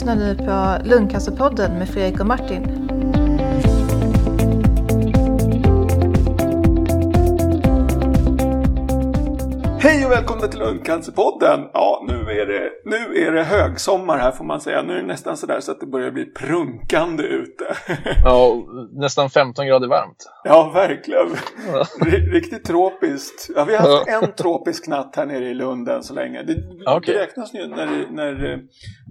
lyssnar nu på Lungcancerpodden med Fredrik och Martin. Hej och välkomna till Lungcancerpodden! Ja, nu är, det, nu är det högsommar här får man säga. Nu är det nästan sådär så att det börjar bli prunkande ute. Ja, nästan 15 grader varmt. Ja, verkligen. Riktigt tropiskt. Ja, vi har haft en tropisk natt här nere i Lund än så länge. Det Okej. beräknas ju när, när eh,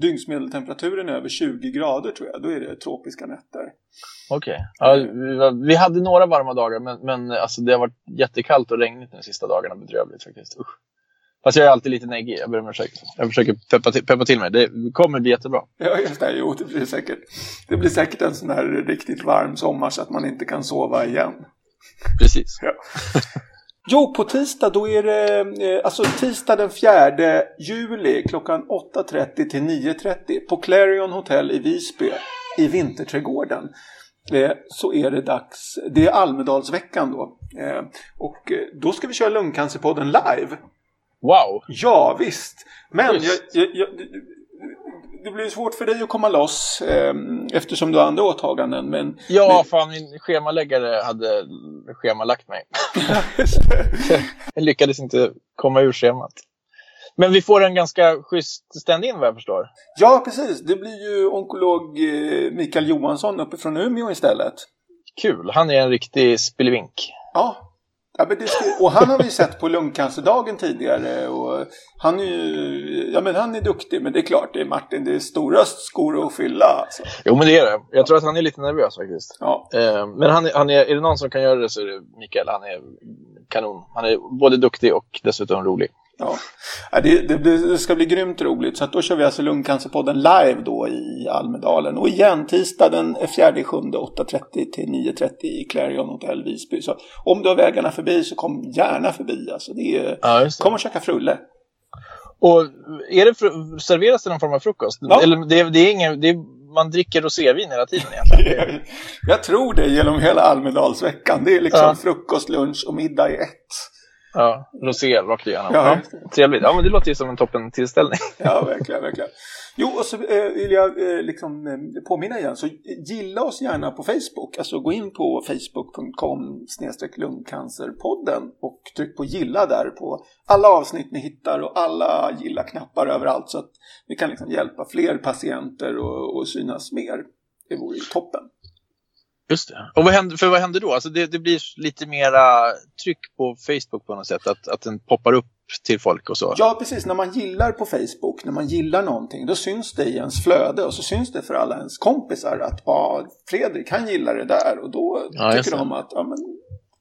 dygnsmedeltemperaturen är över 20 grader tror jag. Då är det tropiska nätter. Okej. Ja, vi, var- vi hade några varma dagar, men, men alltså, det har varit jättekallt och regnigt de sista dagarna. Bedrövligt faktiskt. Usch. Fast jag är alltid lite neggig. Jag ber om ursäkt. Jag försöker peppa till, peppa till mig. Det kommer bli jättebra. Ja, just det. Jo, det blir säkert. Det blir säkert en sån här riktigt varm sommar så att man inte kan sova igen. Precis. Ja. Jo, på tisdag då är det, eh, alltså tisdag den 4 juli klockan 8.30 till 9.30 på Clarion Hotel i Visby i Vinterträdgården. Eh, så är det dags, det är Almedalsveckan då. Eh, och då ska vi köra Lungcancerpodden live. Wow! Ja, visst. Men jag, jag, jag, det blir svårt för dig att komma loss eh, eftersom du har andra åtaganden. Men, Ja, fan min schemaläggare hade schemalagt mig. Jag lyckades inte komma ur schemat. Men vi får en ganska schysst stand-in vad jag förstår. Ja, precis. Det blir ju onkolog eh, Mikael Johansson uppifrån Umeå istället. Kul. Han är en riktig spelevink. Ja. Ja, men det och han har vi sett på lungcancerdagen tidigare. Och han är ju, ja men han är duktig. Men det är klart, det är Martin, det är stora skor att fylla. Alltså. Jo, men det är det. Jag tror att han är lite nervös faktiskt. Ja. Eh, Men han är, han är, är det någon som kan göra det så är det Mikael. Han är kanon. Han är både duktig och dessutom rolig. Ja, det, det, det ska bli grymt roligt. Så då kör vi alltså Lungcancerpodden live då i Almedalen. Och igen tisdag den 4 7 8.30 till 9.30 i Clarion Hotel Visby. Så om du har vägarna förbi så kom gärna förbi. Alltså det är, Ja, det. kom och käka frulle. Och är det fru- serveras det någon form av frukost? Ja. Eller det, det är ingen, det är, man dricker rosévin hela tiden egentligen. Jag tror det genom hela Almedalsveckan. Det är liksom Ja. frukost, lunch och middag i ett. Ja, rosé rakt igenom. Ja. Ja, trevligt. Ja, men det låter ju som en toppen tillställning. Ja, verkligen, verkligen. Jo, och så eh, vill jag eh, liksom eh, påminna igen. Så gilla oss gärna på Facebook. Alltså gå in på facebook.com lungcancerpodden och tryck på gilla där på alla avsnitt ni hittar och alla gilla-knappar överallt så att vi kan liksom hjälpa fler patienter och, och synas mer. Det vore ju toppen. Just det. Och vad händer, för vad händer då? Alltså det, det blir lite mera tryck på Facebook på något sätt. Att, att den poppar upp till folk och så. Ja, precis. När man gillar på Facebook, när man gillar någonting, då syns det i ens flöde och så syns det för alla ens kompisar att ja, Fredrik, han gillar det där och då Ja, tycker de att ja, men,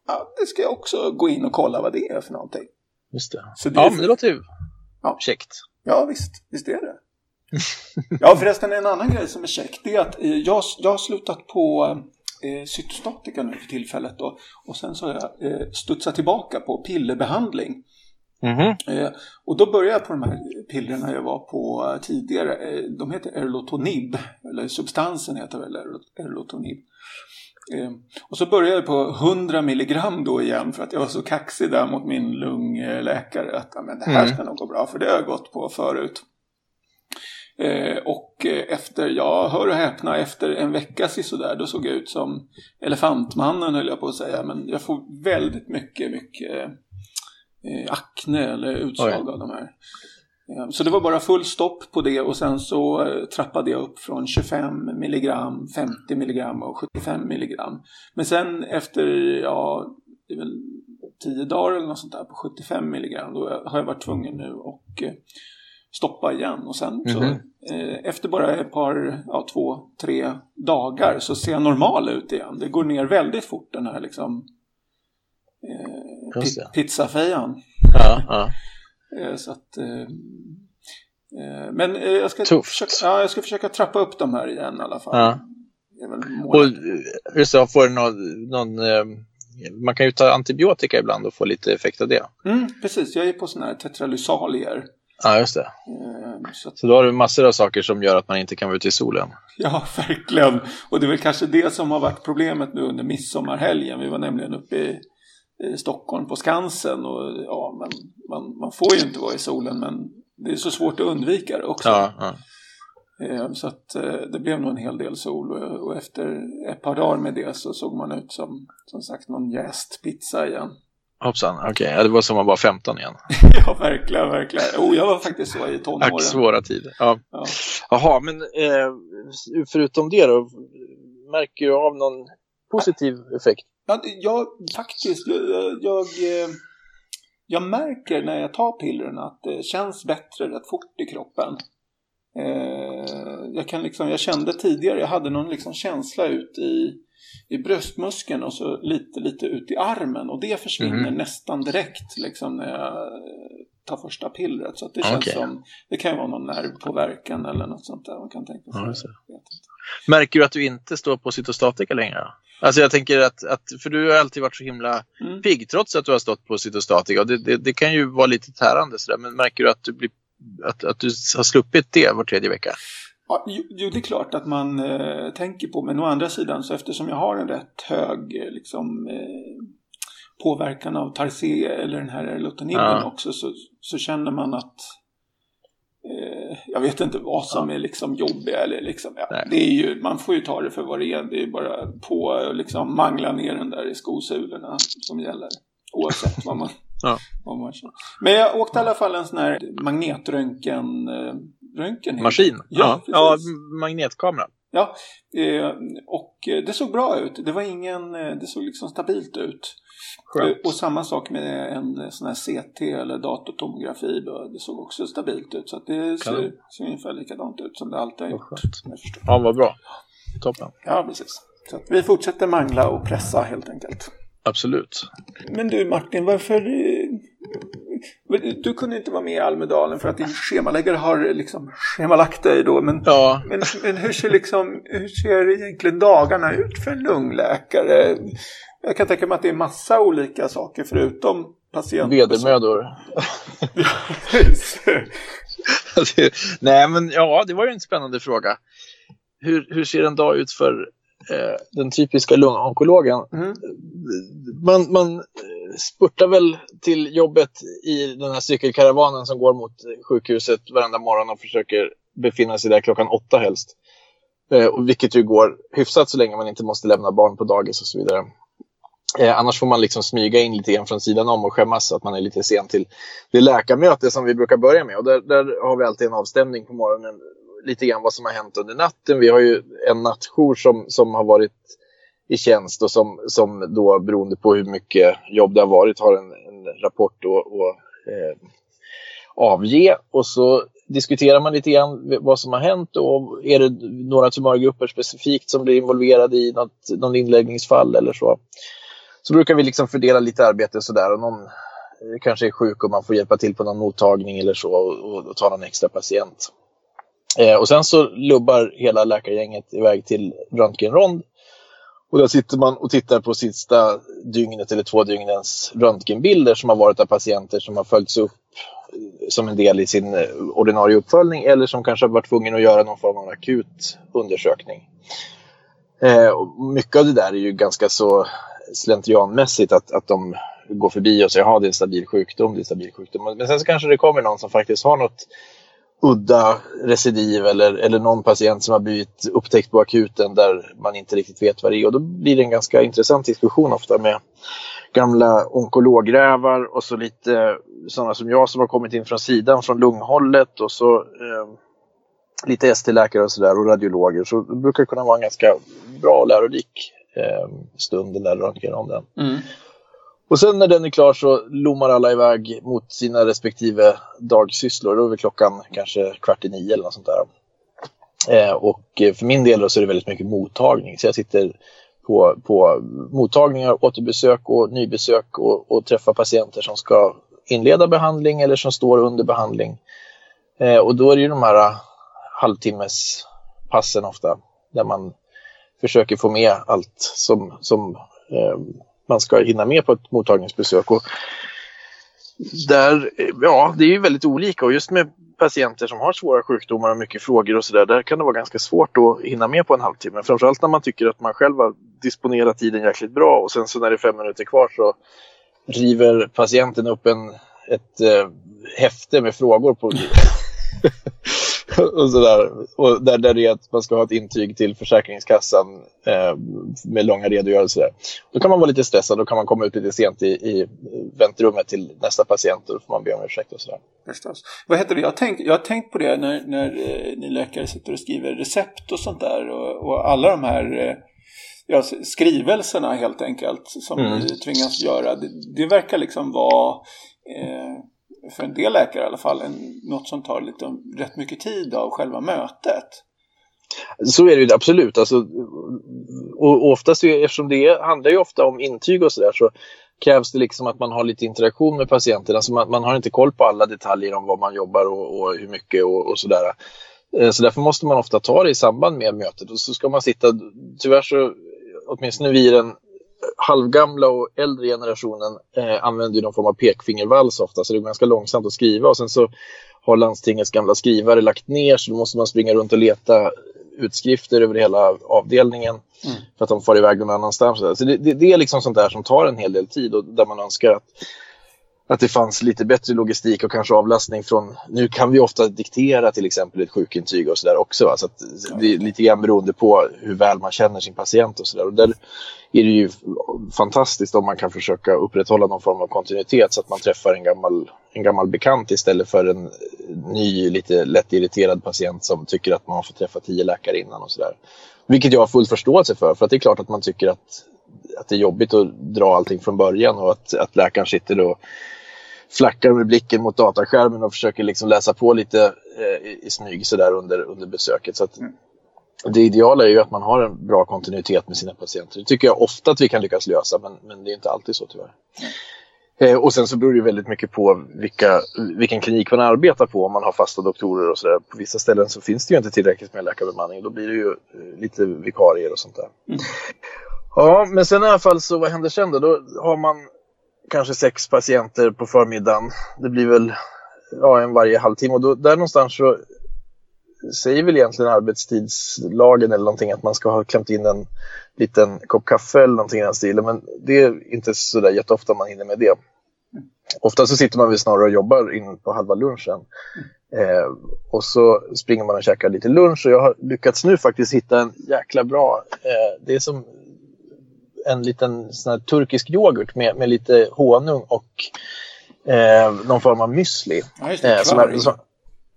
ja, det ska jag också gå in och kolla vad det är för någonting. Just det. Så det Ja, för- men det låter ju Ja. käckt. Ja, visst, visst är det. ja, förresten en annan grej som är käck, det är att eh, jag, jag har slutat på eh, cytostatika nu för tillfället då, och sen så har jag eh, studsat tillbaka på pillerbehandling. Mhm. Eh, och då började jag på de här pillerna jag var på eh, tidigare. Eh, de heter Erlotonib, eller substansen heter väl Erlo- Erlotonib. Eh, och så började jag på 100 milligram då igen för att jag var så kaxig där mot min lungläkare att men det här Mm. ska nog gå bra för det har jag gått på förut. Eh, och eh, efter, ja hör och häpna, efter en vecka sådär då såg jag ut som elefantmannen höll jag på att säga. Men jag får väldigt mycket, mycket eh, akne eller utslag Oj. av de här. Eh, Så det var bara full stopp på det och sen så trappade jag upp från 25 milligram, 50 milligram och 75 milligram. Men sen efter, ja, det är väl 10 dagar eller något sånt där på 75 milligram då har jag varit tvungen nu och stoppa igen och sen så Mhm. eh, efter bara ett par, ja, två, tre dagar så ser jag normal ut igen. Det går ner väldigt fort den här liksom eh, pi- pizzafejan. Ja, ja. Eh, Så att, eh, eh, men eh, jag ska, Tufft. försöka, ja, jag ska försöka trappa upp dem här igen i alla fall. Ja. Och just det, får någon, någon man kan ju ta antibiotika ibland och få lite effekt av det. Mm, precis, jag är på sådana här tetralysalier. Ja, just det. Eh, Så att, Så då har du massor av saker som gör att man inte kan vara ute i solen. ja, verkligen. Och det är väl kanske det som har varit problemet nu under midsommarhelgen. Vi var nämligen uppe i, i Stockholm på Skansen och ja, men man, man får ju inte vara i solen men det är så svårt att undvika det också. Ja, ja. Eh, så att eh, det blev nog en hel del sol och efter ett par dagar med det så såg man ut som, som sagt, någon jäst pizza igen. Hoppsan, okej. Okay. Ja, det var som att vara 15 igen. ja, verkligen, verkligen. Oh, jag var faktiskt så i tonåren. Ack, svåra tider. Ja. Ja. Jaha, men eh, förutom det då, märker du av någon positiv effekt? Ja, jag faktiskt, jag, jag, eh, jag märker när jag tar pillren att det känns bättre rätt fort i kroppen. Eh, jag, kan liksom, jag kände tidigare, jag hade någon liksom känsla ut i, i bröstmuskeln och så lite, lite ut i armen och det försvinner mm. nästan direkt liksom, när jag tar första pillret. Så det känns okay. som, det kan ju vara någon nervpåverkan eller något sånt där man kan tänka sig. Ja, Märker du att du inte står på cytostatika längre? Alltså jag tänker att, att, för du har alltid varit så himla mm. pigg trots att du har stått på cytostatika. Det, det, det kan ju vara lite tärande sådär, men märker du att du, blir, att, att du har sluppit det var tredje vecka? Ja, jo, det är klart att man eh, tänker på, men å andra sidan så eftersom jag har en rätt hög eh, liksom, eh, påverkan av Tarcé eller den här Lotanibben ja. också så, så känner man att eh, jag vet inte vad som ja. är liksom jobbiga eller liksom, ja, det är ju, man får ju ta det för vad det är. Det är bara på liksom mangla ner den där i skosulorna som gäller. Oavsett vad man, ja. vad man känner. Men jag åkte i alla fall en sån här magnetröntgen eh, röntgen. Maskin? Ja, ja, magnetkamera. Ja, eh, och det såg bra ut. Det var ingen, eh, det såg liksom stabilt ut. Skönt. Och samma sak med en sån här CT eller datortomografi. Då. Det såg också stabilt ut. Så det ser, ser ungefär likadant ut som det alltid har gjort. Ja, vad bra. Toppen. Ja, precis. Så vi fortsätter mangla och pressa helt enkelt. Absolut. Men du Martin, varför... Du kunde inte vara med i Almedalen för att din schemaläggare har liksom schemalagt dig då. Men, ja. men, men hur, ser liksom, hur ser egentligen dagarna ut för en lungläkare? Jag kan tänka mig att det är massa olika saker förutom patienter. Vedermödor. Nej, men ja, det var ju en spännande fråga. Hur, hur ser en dag ut för den typiska lungonkologen? Mm. Man, man spurtar väl till jobbet i den här cykelkaravanen som går mot sjukhuset varenda morgon och försöker befinna sig där klockan åtta helst. Eh, och vilket ju går hyfsat så länge man inte måste lämna barn på dagis och så vidare. Eh, annars får man liksom smyga in lite grann från sidan om och skämmas så att man är lite sen till det läkarmöte som vi brukar börja med. Och där, där har vi alltid en avstämning på morgonen, lite grann vad som har hänt under natten. Vi har ju en nattjour som, som har varit i tjänst och som, som då beroende på hur mycket jobb det har varit har en, en rapport att eh, avge. Och så diskuterar man lite grann vad som har hänt och är det några tumörgrupper specifikt som blir involverade i något, någon inläggningsfall eller så. Så brukar vi liksom fördela lite arbete sådär. Och någon eh, kanske är sjuk och man får hjälpa till på någon mottagning eller så och, och, och ta någon extra patient. Eh, och sen så lubbar hela läkargänget iväg till röntgenrond. Och där sitter man och tittar på sista dygnet eller två dygnens röntgenbilder som har varit av patienter som har följts upp eh, som en del i sin eh, ordinarie uppföljning eller som kanske har varit tvungen att göra någon form av akut undersökning. Eh, mycket av det där är ju ganska så slentrianmässigt att, att de går förbi och säger att det är en stabil sjukdom, det är en stabil sjukdom. Men sen så kanske det kommer någon som faktiskt har något udda recidiv eller, eller någon patient som har blivit upptäckt på akuten där man inte riktigt vet vad det är. Och då blir det en ganska intressant diskussion ofta med gamla onkologrävar och så lite sådana som jag som har kommit in från sidan, från lunghållet och så eh, lite ST-läkare och sådär och radiologer. Så det brukar kunna vara en ganska bra och lärorik eh, stund den där röntgenronden. Mm. Och sen när den är klar så lommar alla iväg mot sina respektive dagsysslor. Då är klockan kanske kvart i nio eller något sånt där. Eh, och eh, för min del så är det väldigt mycket mottagning. Så jag sitter på, på mottagningar, återbesök och nybesök och, och träffar patienter som ska inleda behandling eller som står under behandling. Eh, och då är det ju de här halvtimmespassen ofta där man försöker få med allt som, som eh, man ska hinna med på ett mottagningsbesök. Och där, ja, det är ju väldigt olika och just med patienter som har svåra sjukdomar och mycket frågor och sådär, där kan det vara ganska svårt att hinna med på en halvtimme. Framförallt när man tycker att man själv har disponerat tiden jäkligt bra och sen så när det är fem minuter kvar så river patienten upp en, ett eh, häfte med frågor på och sådär. Och där, där det är att man ska ha ett intyg till Försäkringskassan eh, med långa redogörelser. Då kan man vara lite stressad, då kan man komma ut lite sent i, i väntrummet till nästa patient och då får man be om ursäkt och sådär. Förstås. Vad heter det? Jag har tänkt, jag har tänkt på det när, när eh, ni läkare sitter och skriver recept och sånt där och, och alla de här eh, ja, skrivelserna helt enkelt som mm. vi tvingas göra. Det, det verkar liksom vara eh, för en del läkare i alla fall, en, något som tar lite, rätt mycket tid av själva mötet. Så är det ju absolut. Alltså, och, oftast, eftersom det handlar ju ofta om intyg och sådär, så krävs det liksom att man har lite interaktion med patienten. Alltså man, man har inte koll på alla detaljer om vad man jobbar och, och hur mycket och, och sådär. Eh, så därför måste man ofta ta det i samband med mötet. Och så ska man sitta, tyvärr så, åtminstone vi i den halvgamla och äldre generationen eh, använder någon form av pekfingervals ofta, så det är ganska långsamt att skriva. Och sen så har landstingets gamla skrivare lagt ner, så då måste man springa runt och leta utskrifter över hela avdelningen mm. för att de får iväg någon annanstans. Så det, det, det, är liksom sånt där som tar en hel del tid och där man önskar att att det fanns lite bättre logistik och kanske avlastning från... Nu kan vi ofta diktera till exempel ett sjukintyg och sådär också. Va? Så att det är lite grann beroende på hur väl man känner sin patient och sådär. Och där är det ju fantastiskt om man kan försöka upprätthålla någon form av kontinuitet så att man träffar en gammal, en gammal bekant istället för en ny, lite lätt irriterad patient som tycker att man har fått träffa tio läkare innan och sådär. Vilket jag har full förståelse för, för att det är klart att man tycker att, att det är jobbigt att dra allting från början och att, att läkaren sitter och flackar med blicken mot dataskärmen och försöker liksom läsa på lite eh, i, i smyg sådär under, under besöket. Så att, mm. Det ideala är ju att man har en bra kontinuitet med sina patienter. Det tycker jag ofta att vi kan lyckas lösa, men, men det är inte alltid så tyvärr. Mm. Och sen så beror det väldigt mycket på vilka, vilken klinik man arbetar på, om man har fasta doktorer och sådär. På vissa ställen så finns det ju inte tillräckligt med läkarbemanning. Då blir det ju eh, lite vikarier och sånt där. Mm. Ja, men sen i alla fall så vad händer sen då? Då har man kanske sex patienter på förmiddagen. Det blir väl ja, en varje halvtimme och då, där någonstans så säger väl egentligen arbetstidslagen eller någonting att man ska ha klämt in en liten kopp kaffe eller någonting i den stilen. Men det är inte så där jätteofta man hinner med det. Ofta så sitter man väl snarare och jobbar in på halva lunchen. Eh, och så springer man och käkar lite lunch och jag har lyckats nu faktiskt hitta en jäkla bra, eh, det är som en liten sån turkisk yoghurt med, med lite honung och eh, någon form av müsli. Ja, just det, eh, som är, som,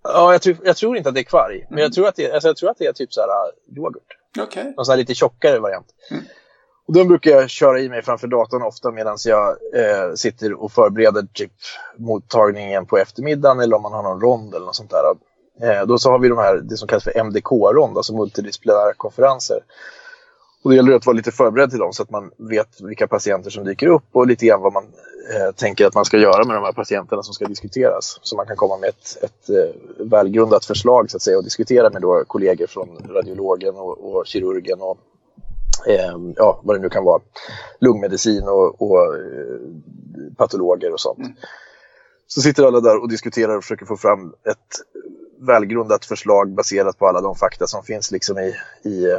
ja jag, tror, jag tror inte att det är kvarg, mm. men jag tror, att det, alltså jag tror att det är typ så här uh, yoghurt. Okay. Någon sån här lite tjockare variant. Mm. Och den brukar jag köra i mig framför datorn ofta medan jag eh, sitter och förbereder typ mottagningen på eftermiddagen eller om man har någon rond eller något sånt där. Eh, då så har vi de här, det som kallas för MDK-rond, alltså multidisciplinära konferenser. Och det gäller att vara lite förberedd till dem så att man vet vilka patienter som dyker upp och lite grann vad man eh, tänker att man ska göra med de här patienterna som ska diskuteras. Så man kan komma med ett, ett eh, välgrundat förslag så att säga och diskutera med då kollegor från radiologen och, och kirurgen och eh, ja, vad det nu kan vara, lungmedicin och, och eh, patologer och sånt. Mm. Så sitter alla där och diskuterar och försöker få fram ett välgrundat förslag baserat på alla de fakta som finns liksom i, i eh,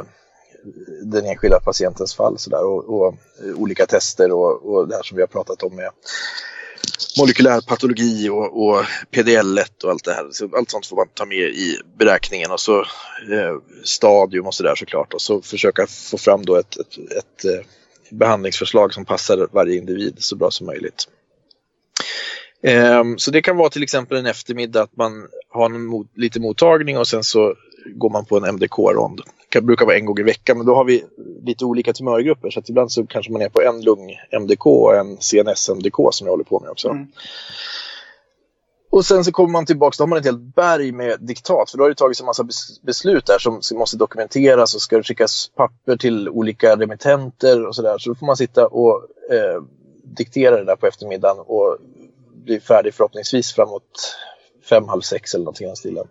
den enskilda patientens fall så där, och, och, eh, olika tester och, och det här som vi har pratat om med molekylär patologi och, och PDL1 och allt det här. Så allt sånt får man ta med i beräkningen och så eh, stadium och sådär såklart och så försöka få fram då ett, ett, ett eh, behandlingsförslag som passar varje individ så bra som möjligt. Eh, så det kan vara till exempel en eftermiddag att man har mot, lite mottagning och sen så går man på en MDK-rond. Brukar vara en gång i veckan, men då har vi lite olika tumörgrupper. Så att ibland så kanske man är på en lung-MDK och en CNS-MDK som jag håller på med också. Mm. Och sen så kommer man tillbaka, då har man ett helt berg med diktat. För då har det tagits en massa beslut där som måste dokumenteras och ska skickas papper till olika remittenter och sådär. Så då får man sitta och eh, diktera det där på eftermiddagen och bli färdig förhoppningsvis framåt fem, halv sex eller någonting i den stilen.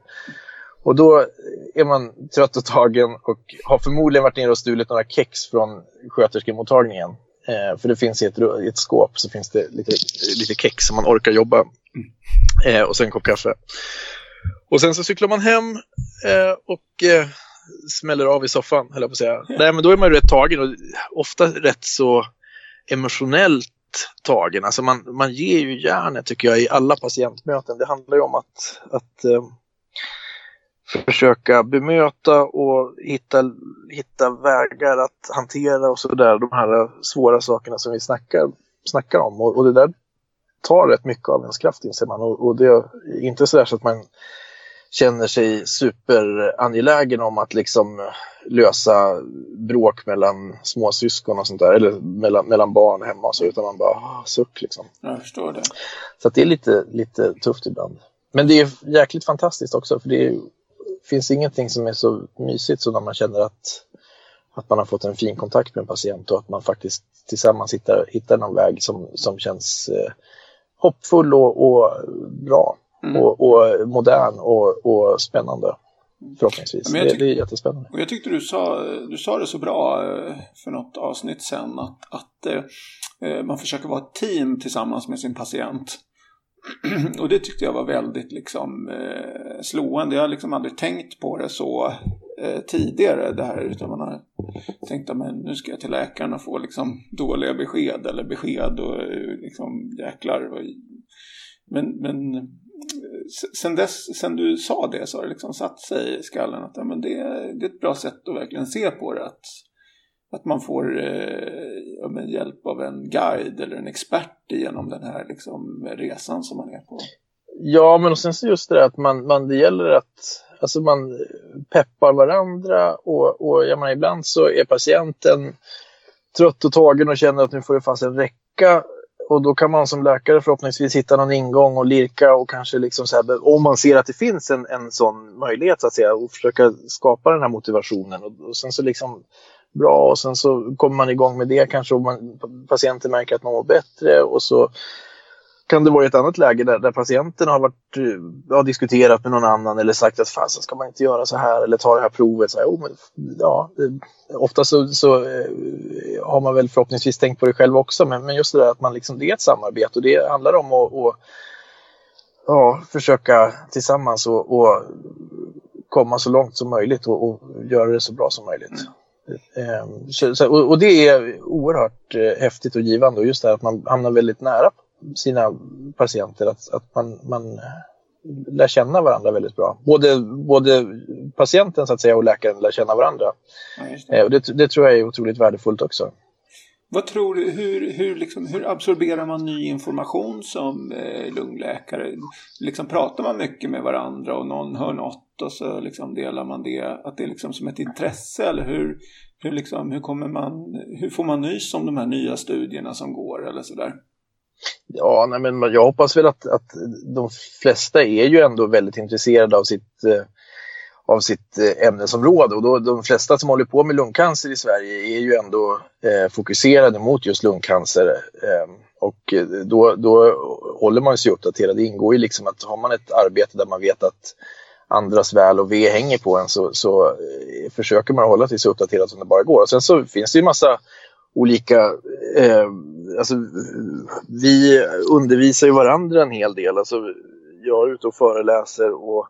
Och då är man trött och tagen och har förmodligen varit nere och stulit några kex från sköterskemottagningen. Eh, för det finns i ett, i ett skåp så finns det lite, lite kex som man orkar jobba. Eh, och sen en kopp kaffe. Och sen så cyklar man hem eh, och eh, smäller av i soffan, höll jag på att säga. Nej, men då är man ju rätt tagen och ofta rätt så emotionellt tagen. Alltså man, man ger ju järnet tycker jag i alla patientmöten. Det handlar ju om att, att eh, försöka bemöta och hitta, hitta vägar att hantera och sådär, de här svåra sakerna som vi snackar, snackar om. Och, och det där tar rätt mycket av ens kraft inser man. Och, och det är inte sådär så att man känner sig superangelägen om att liksom lösa bråk mellan småsyskon och sånt där, eller mellan, mellan barn hemma och så, utan man bara ah, suck liksom. Jag förstår det. Så det är lite, lite tufft ibland. Men det är jäkligt fantastiskt också, för det är, finns ingenting som är så mysigt som när man känner att, att man har fått en fin kontakt med en patient och att man faktiskt tillsammans hittar, hittar någon väg som, som känns eh, hoppfull och, och bra. Mm. Och, och, modern och, och spännande. Förhoppningsvis. Det, det, är jättespännande. Och jag tyckte du sa, du sa det så bra eh, för något avsnitt sen att, att eh, eh, man försöker vara ett team tillsammans med sin patient. och det tyckte jag var väldigt liksom, eh, slående. Jag har liksom aldrig tänkt på det så eh, tidigare. Det här, utan man har tänkt att nu ska jag till läkaren och få liksom, dåliga besked eller besked och eh, liksom, jäklar. Och, men, men eh, sen, dess, sen du sa det så har det liksom satt sig i skallen att ja, men det, det är ett bra sätt att verkligen se på det. Att, att man får eh, med hjälp av en guide eller en expert genom den här liksom, resan som man är på. Ja, men och sen så just det där att man, man, det gäller att alltså man peppar varandra och, och jag menar, ibland så är patienten trött och tagen och känner att nu får det fasen räcka och då kan man som läkare förhoppningsvis hitta någon ingång och lirka och kanske liksom så här, om man ser att det finns en, en sån möjlighet så att säga och försöka skapa den här motivationen och, och sen så liksom bra och sen så kommer man igång med det kanske och man, patienten märker att man mår bättre och så kan det vara i ett annat läge där, där patienten har, varit, eh, har diskuterat med någon annan eller sagt att fasen ska man inte göra så här eller ta det här provet. Så här, oh, men, ja, eh, ofta så, så eh, har man väl förhoppningsvis tänkt på det själv också men, men just det där att man liksom, det är ett samarbete och det handlar om att och, ja, försöka tillsammans och, och, komma så långt som möjligt och, och göra det så bra som möjligt. Mm. Ehm, så, och, och, det är oerhört eh, häftigt och givande och just det här att man hamnar väldigt nära sina patienter att, att man, man lär känna varandra väldigt bra. Både, både patienten så att säga och läkaren lär känna varandra. Ja, det. Eh, och det, det, tror jag är otroligt värdefullt också. Vad tror du, hur, hur, liksom, hur absorberar man ny information som eh, lungläkare? Liksom, pratar man mycket med varandra och någon hör något och så liksom delar man det? Att det är liksom som ett intresse eller hur, hur, liksom, hur, kommer man, hur får man nys om de här nya studierna som går eller sådär? Ja, nej, men jag hoppas väl att, att de flesta är ju ändå väldigt intresserade av sitt, eh, av sitt eh, ämnesområde och då, de flesta som håller på med lungcancer i Sverige är ju ändå eh, fokuserade mot just lungcancer. Eh, och eh, då, då håller man sig uppdaterad. Det ingår ju liksom att har man ett arbete där man vet att andras väl och ve hänger på en så, så eh, försöker man hålla sig så uppdaterad som det bara går. Och sen så finns det ju massa olika... Eh, alltså, vi undervisar ju varandra en hel del. Alltså, jag är ute och föreläser och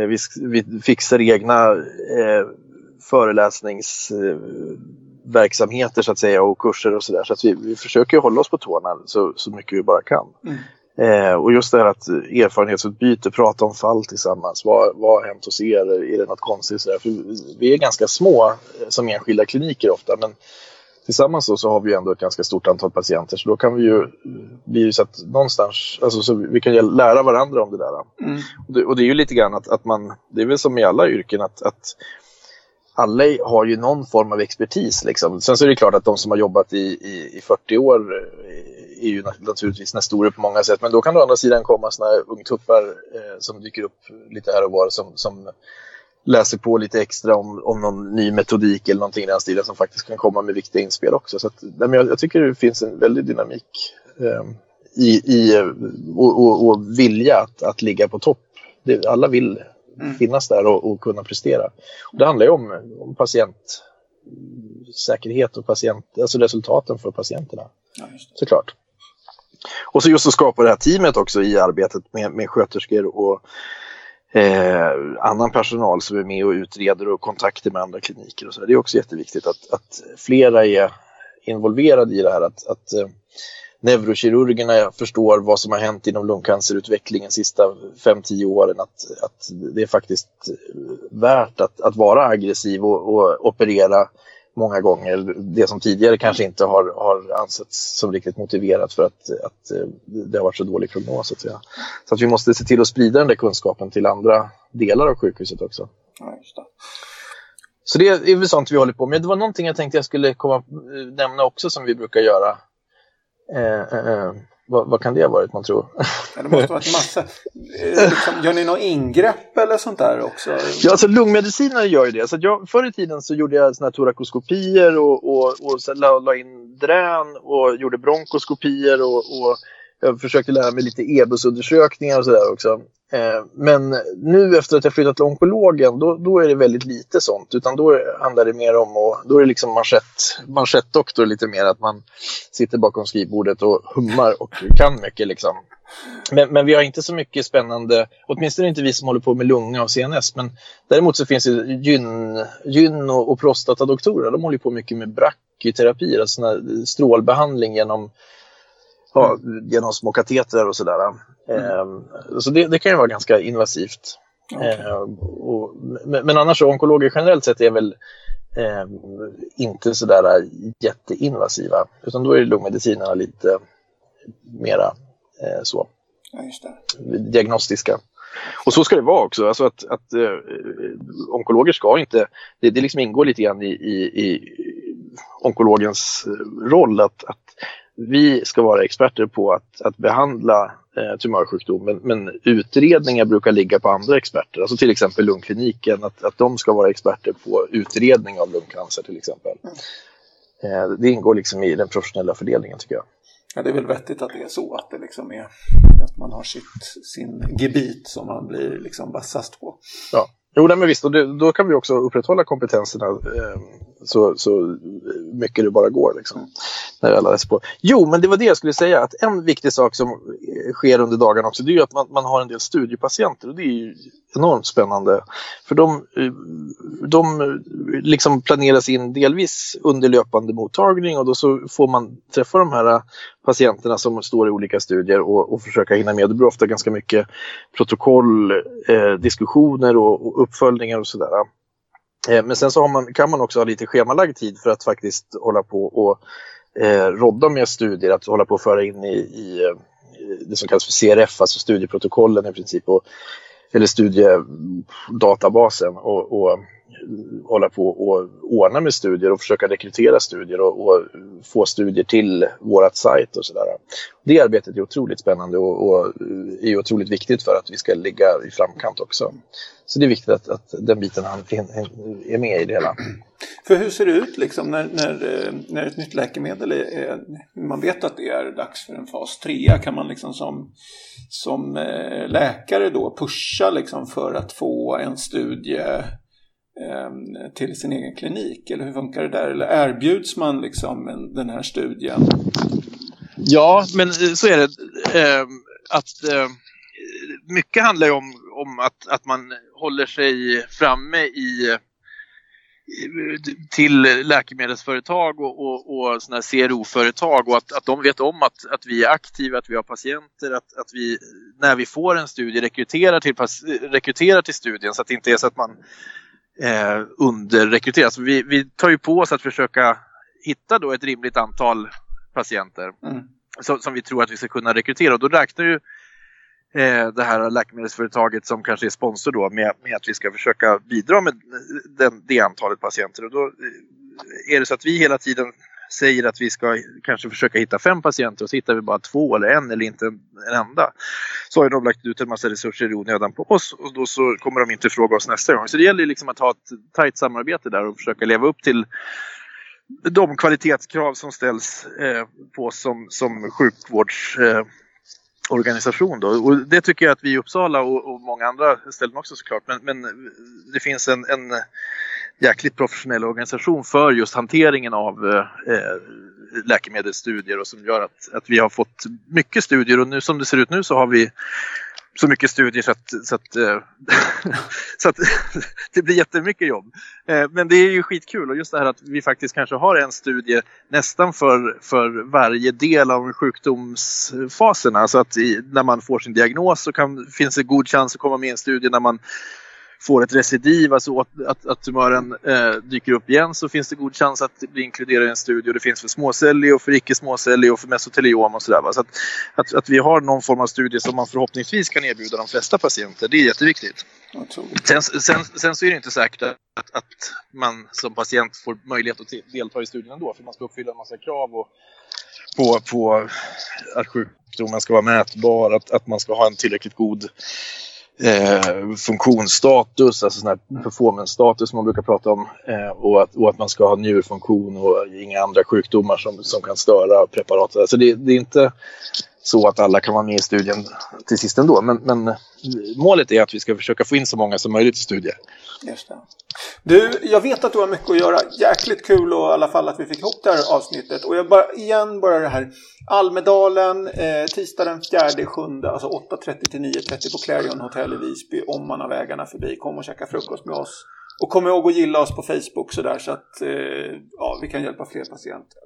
vi, vi, fixar egna eh, föreläsningsverksamheter så att säga och kurser och sådär. Så att vi, vi försöker hålla oss på tårna så, så mycket vi bara kan. Mm. Eh, och just det här att erfarenhetsutbyte, prata om fall tillsammans. Vad, vad har hänt hos er? Är det något konstigt? Sådär? För vi är ganska små eh, som enskilda kliniker ofta men tillsammans då så har vi ändå ett ganska stort antal patienter så då kan vi ju bli så att någonstans, alltså så vi kan lära varandra om det där. Mm. Och, det, och, det, är ju lite grann att, att man, det är väl som i alla yrken att, att alla har ju någon form av expertis. Liksom. Sen så är det klart att de som har jobbat i, i, i 40 år eh, är ju naturligtvis nästorer på många sätt. Men då kan det å andra sidan komma sådana här ungtuppar eh, som dyker upp lite här och var som, som läser på lite extra om, om någon ny metodik eller någonting i den stilen som faktiskt kan komma med viktiga inspel också. Så att, men jag, jag tycker det finns en väldig dynamik eh, i, i och, och, och, vilja att, att ligga på topp. Det, alla vill mm. finnas där och, och, kunna prestera. Och det handlar ju om, om patientsäkerhet och patient, alltså resultaten för patienterna. Ja, Såklart. Och så just att skapa det här teamet också i arbetet med, med sköterskor och eh, annan personal som är med och utreder och kontakter med andra kliniker. Och så. Det är också jätteviktigt att, att flera är involverade i det här. Att, att eh, neurokirurgerna förstår vad som har hänt inom lungcancerutvecklingen de sista 5-10 åren. Att, att det är faktiskt värt att, att vara aggressiv och, och operera många gånger. Det som tidigare kanske inte har, har ansetts som riktigt motiverat för att, att eh, det har varit så dålig prognos. Så, så att vi måste se till att sprida den där kunskapen till andra delar av sjukhuset också. Ja, det. Så det är väl sånt vi håller på med. Det var någonting jag tänkte jag skulle komma, eh, nämna också som vi brukar göra. Eh, eh, eh, vad, vad, kan det ha varit man tror? Ja, det måste ha varit massa. Eh, liksom, gör ni något ingrepp eller sånt där också? Ja, alltså lungmedicinare gör ju det. Så jag, förr i tiden så gjorde jag såna här torakoskopier och, och, och så la, la in drän och gjorde bronkoskopier och, och jag försökte lära mig lite EBUS-undersökningar och sådär också. Eh, men nu efter att jag flyttat till onkologen, då, då är det väldigt lite sånt. Utan då handlar det mer om, och, då är det liksom manschettdoktor lite mer, att man sitter bakom skrivbordet och hummar och kan mycket liksom. Men, men, vi har inte så mycket spännande, åtminstone inte vi som håller på med lunga och CNS. Men däremot så finns det gyn, gyn och, och prostatadoktorer, de håller på mycket med brachyterapi, alltså strålbehandling genom ja, genom små katetrar och sådär. Mm. Eh, så det, det, kan ju vara ganska invasivt. Okay. Eh, och, men, men annars så onkologer generellt sett är väl eh, inte sådär jätteinvasiva. Utan då är lungmedicinerna lite mera eh, så. Ja, diagnostiska. Och så ska det vara också. Alltså att, att äh, onkologer ska inte... Det, det liksom ingår lite grann i, i, i onkologens roll att, att vi ska vara experter på att, att behandla eh, tumörsjukdom men, men, utredningar brukar ligga på andra experter. Alltså till exempel lungkliniken, att, att de ska vara experter på utredning av lungcancer till exempel. Eh, det ingår liksom i den professionella fördelningen tycker jag. Ja, det är väl vettigt att det är så, att det liksom är att man har sitt, sin gebit som man blir liksom vassast på. Ja. Jo, men visst, och det, då kan vi också upprätthålla kompetenserna eh, så, så mycket det bara går. Liksom, när alla läser på. Jo, men det var det jag skulle säga, att en viktig sak som eh, sker under dagarna också, det är ju att man, man har en del studiepatienter och det är ju enormt spännande. För de, eh, de eh, liksom planeras in delvis under löpande mottagning och då så får man träffa de här patienterna som står i olika studier och, och försöka hinna med. Det blir ofta ganska mycket protokoll, eh, diskussioner och, och uppföljningar och sådär. Eh, men sen så man, kan man också ha lite schemalagd tid för att faktiskt hålla på och eh, rodda med studier, att hålla på och föra in i, i eh, det som kallas för CRF, alltså studieprotokollen i princip, och, eller studiedatabasen och, och hålla på och ordna med studier och försöka rekrytera studier och, och få studier till vårat sajt och sådär. Det arbetet är otroligt spännande och, och, är otroligt viktigt för att vi ska ligga i framkant också. Så det är viktigt att, att den biten är med i det hela. För hur ser det ut liksom när, när, eh, när ett nytt läkemedel är, man vet att det är dags för en fas 3? Kan man liksom som, som eh, läkare då pusha liksom för att få en studie Ehm, till sin egen klinik? Eller hur funkar det där? Eller erbjuds man liksom den här studien? Ja, men eh, så är det. Ehm, att, ehm, mycket handlar ju om, om att, att man håller sig framme i till läkemedelsföretag och, och, och såna CRO-företag och att, att de vet om att, att vi är aktiva, att vi har patienter, att, att vi när vi får en studie rekryterar till, rekryterar till studien så att det inte är så att man eh, underrekryteras. Vi, vi tar ju på oss att försöka hitta då ett rimligt antal patienter mm. som, som, vi tror att vi ska kunna rekrytera. Och då räknar ju eh, det här läkemedelsföretaget som kanske är sponsor då med, med att vi ska försöka bidra med den, det antalet patienter. Och då eh, är det så att vi hela tiden säger att vi ska kanske försöka hitta fem patienter och så hittar vi bara två eller en eller inte en enda. Så har de lagt ut en massa resurser i onödan på oss och då så kommer de inte fråga oss nästa gång. Så det gäller liksom att ha ett tajt samarbete där och försöka leva upp till de kvalitetskrav som ställs eh, på oss som, som sjukvårdsorganisation. Eh, Och det tycker jag att vi i Uppsala och, och många andra ställen också såklart. Men, men det finns en, en jäkligt professionell organisation för just hanteringen av eh, eh, läkemedelsstudier och som gör att, att vi har fått mycket studier och nu som det ser ut nu så har vi så mycket studier så att, så att, eh, så att det blir jättemycket jobb. Eh, men det är ju skitkul och just det här att vi faktiskt kanske har en studie nästan för, för varje del av sjukdomsfaserna. Så att i, när man får sin diagnos så kan, finns det god chans att komma med i en studie när man får ett recidiv, alltså att, att, att tumören eh, dyker upp igen så finns det god chans att bli inkluderad i en studie. Det finns för småcellig och för icke småcellig och för mesoteliom och sådär. Så att, att, att, vi har någon form av studie som man förhoppningsvis kan erbjuda de flesta patienter, det är jätteviktigt. Sen, sen, sen så är det inte säkert att, att man som patient får möjlighet att delta i studien ändå, för man ska uppfylla en massa krav och på, på att sjukdomen ska vara mätbar, att, att man ska ha en tillräckligt god eh, funktionsstatus, alltså sån här performance-status som man brukar prata om. Eh, och, att, och att man ska ha njurfunktion och inga andra sjukdomar som, som kan störa preparatet. Alltså det, det är inte så att alla kan vara med i studien till sist ändå. Men, men målet är att vi ska försöka få in så många som möjligt i studier. Just det. Du, jag vet att du har mycket att göra. Jäkligt kul och i alla fall att vi fick ihop det här avsnittet. Och jag bara, igen bara det här. Almedalen, eh, tisdag den 4 sjunde, alltså 8.30 till 9.30 på Clarion Hotel i Visby. Om man har vägarna förbi, kom och käka frukost med oss. Och kom ihåg att gilla oss på Facebook sådär så att eh, ja, vi kan hjälpa fler patienter.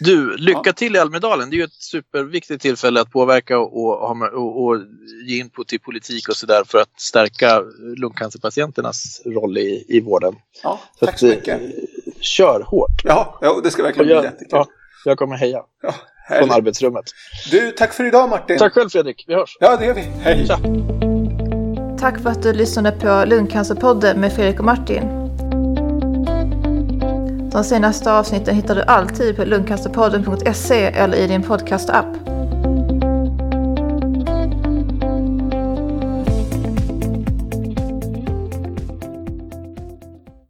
Du, lycka ja. till i Almedalen. Det är ju ett superviktigt tillfälle att påverka och, och, och, och ge input till politik och sådär för att stärka lungcancerpatienternas roll i, i vården. Ja, så tack så mycket. Eh, kör hårt. Ja, ja det ska verkligen jag, bli jättekul. Ja, jag kommer heja. Ja, från arbetsrummet. Du, tack för idag Martin. Tack själv Fredrik. Vi hörs. Ja, det gör vi. Hej. Tja. Tack för att du lyssnade på Lungcancerpodden med Fredrik och Martin. De senaste avsnitten hittar du alltid på lungcancerpodden.se eller i din podcastapp.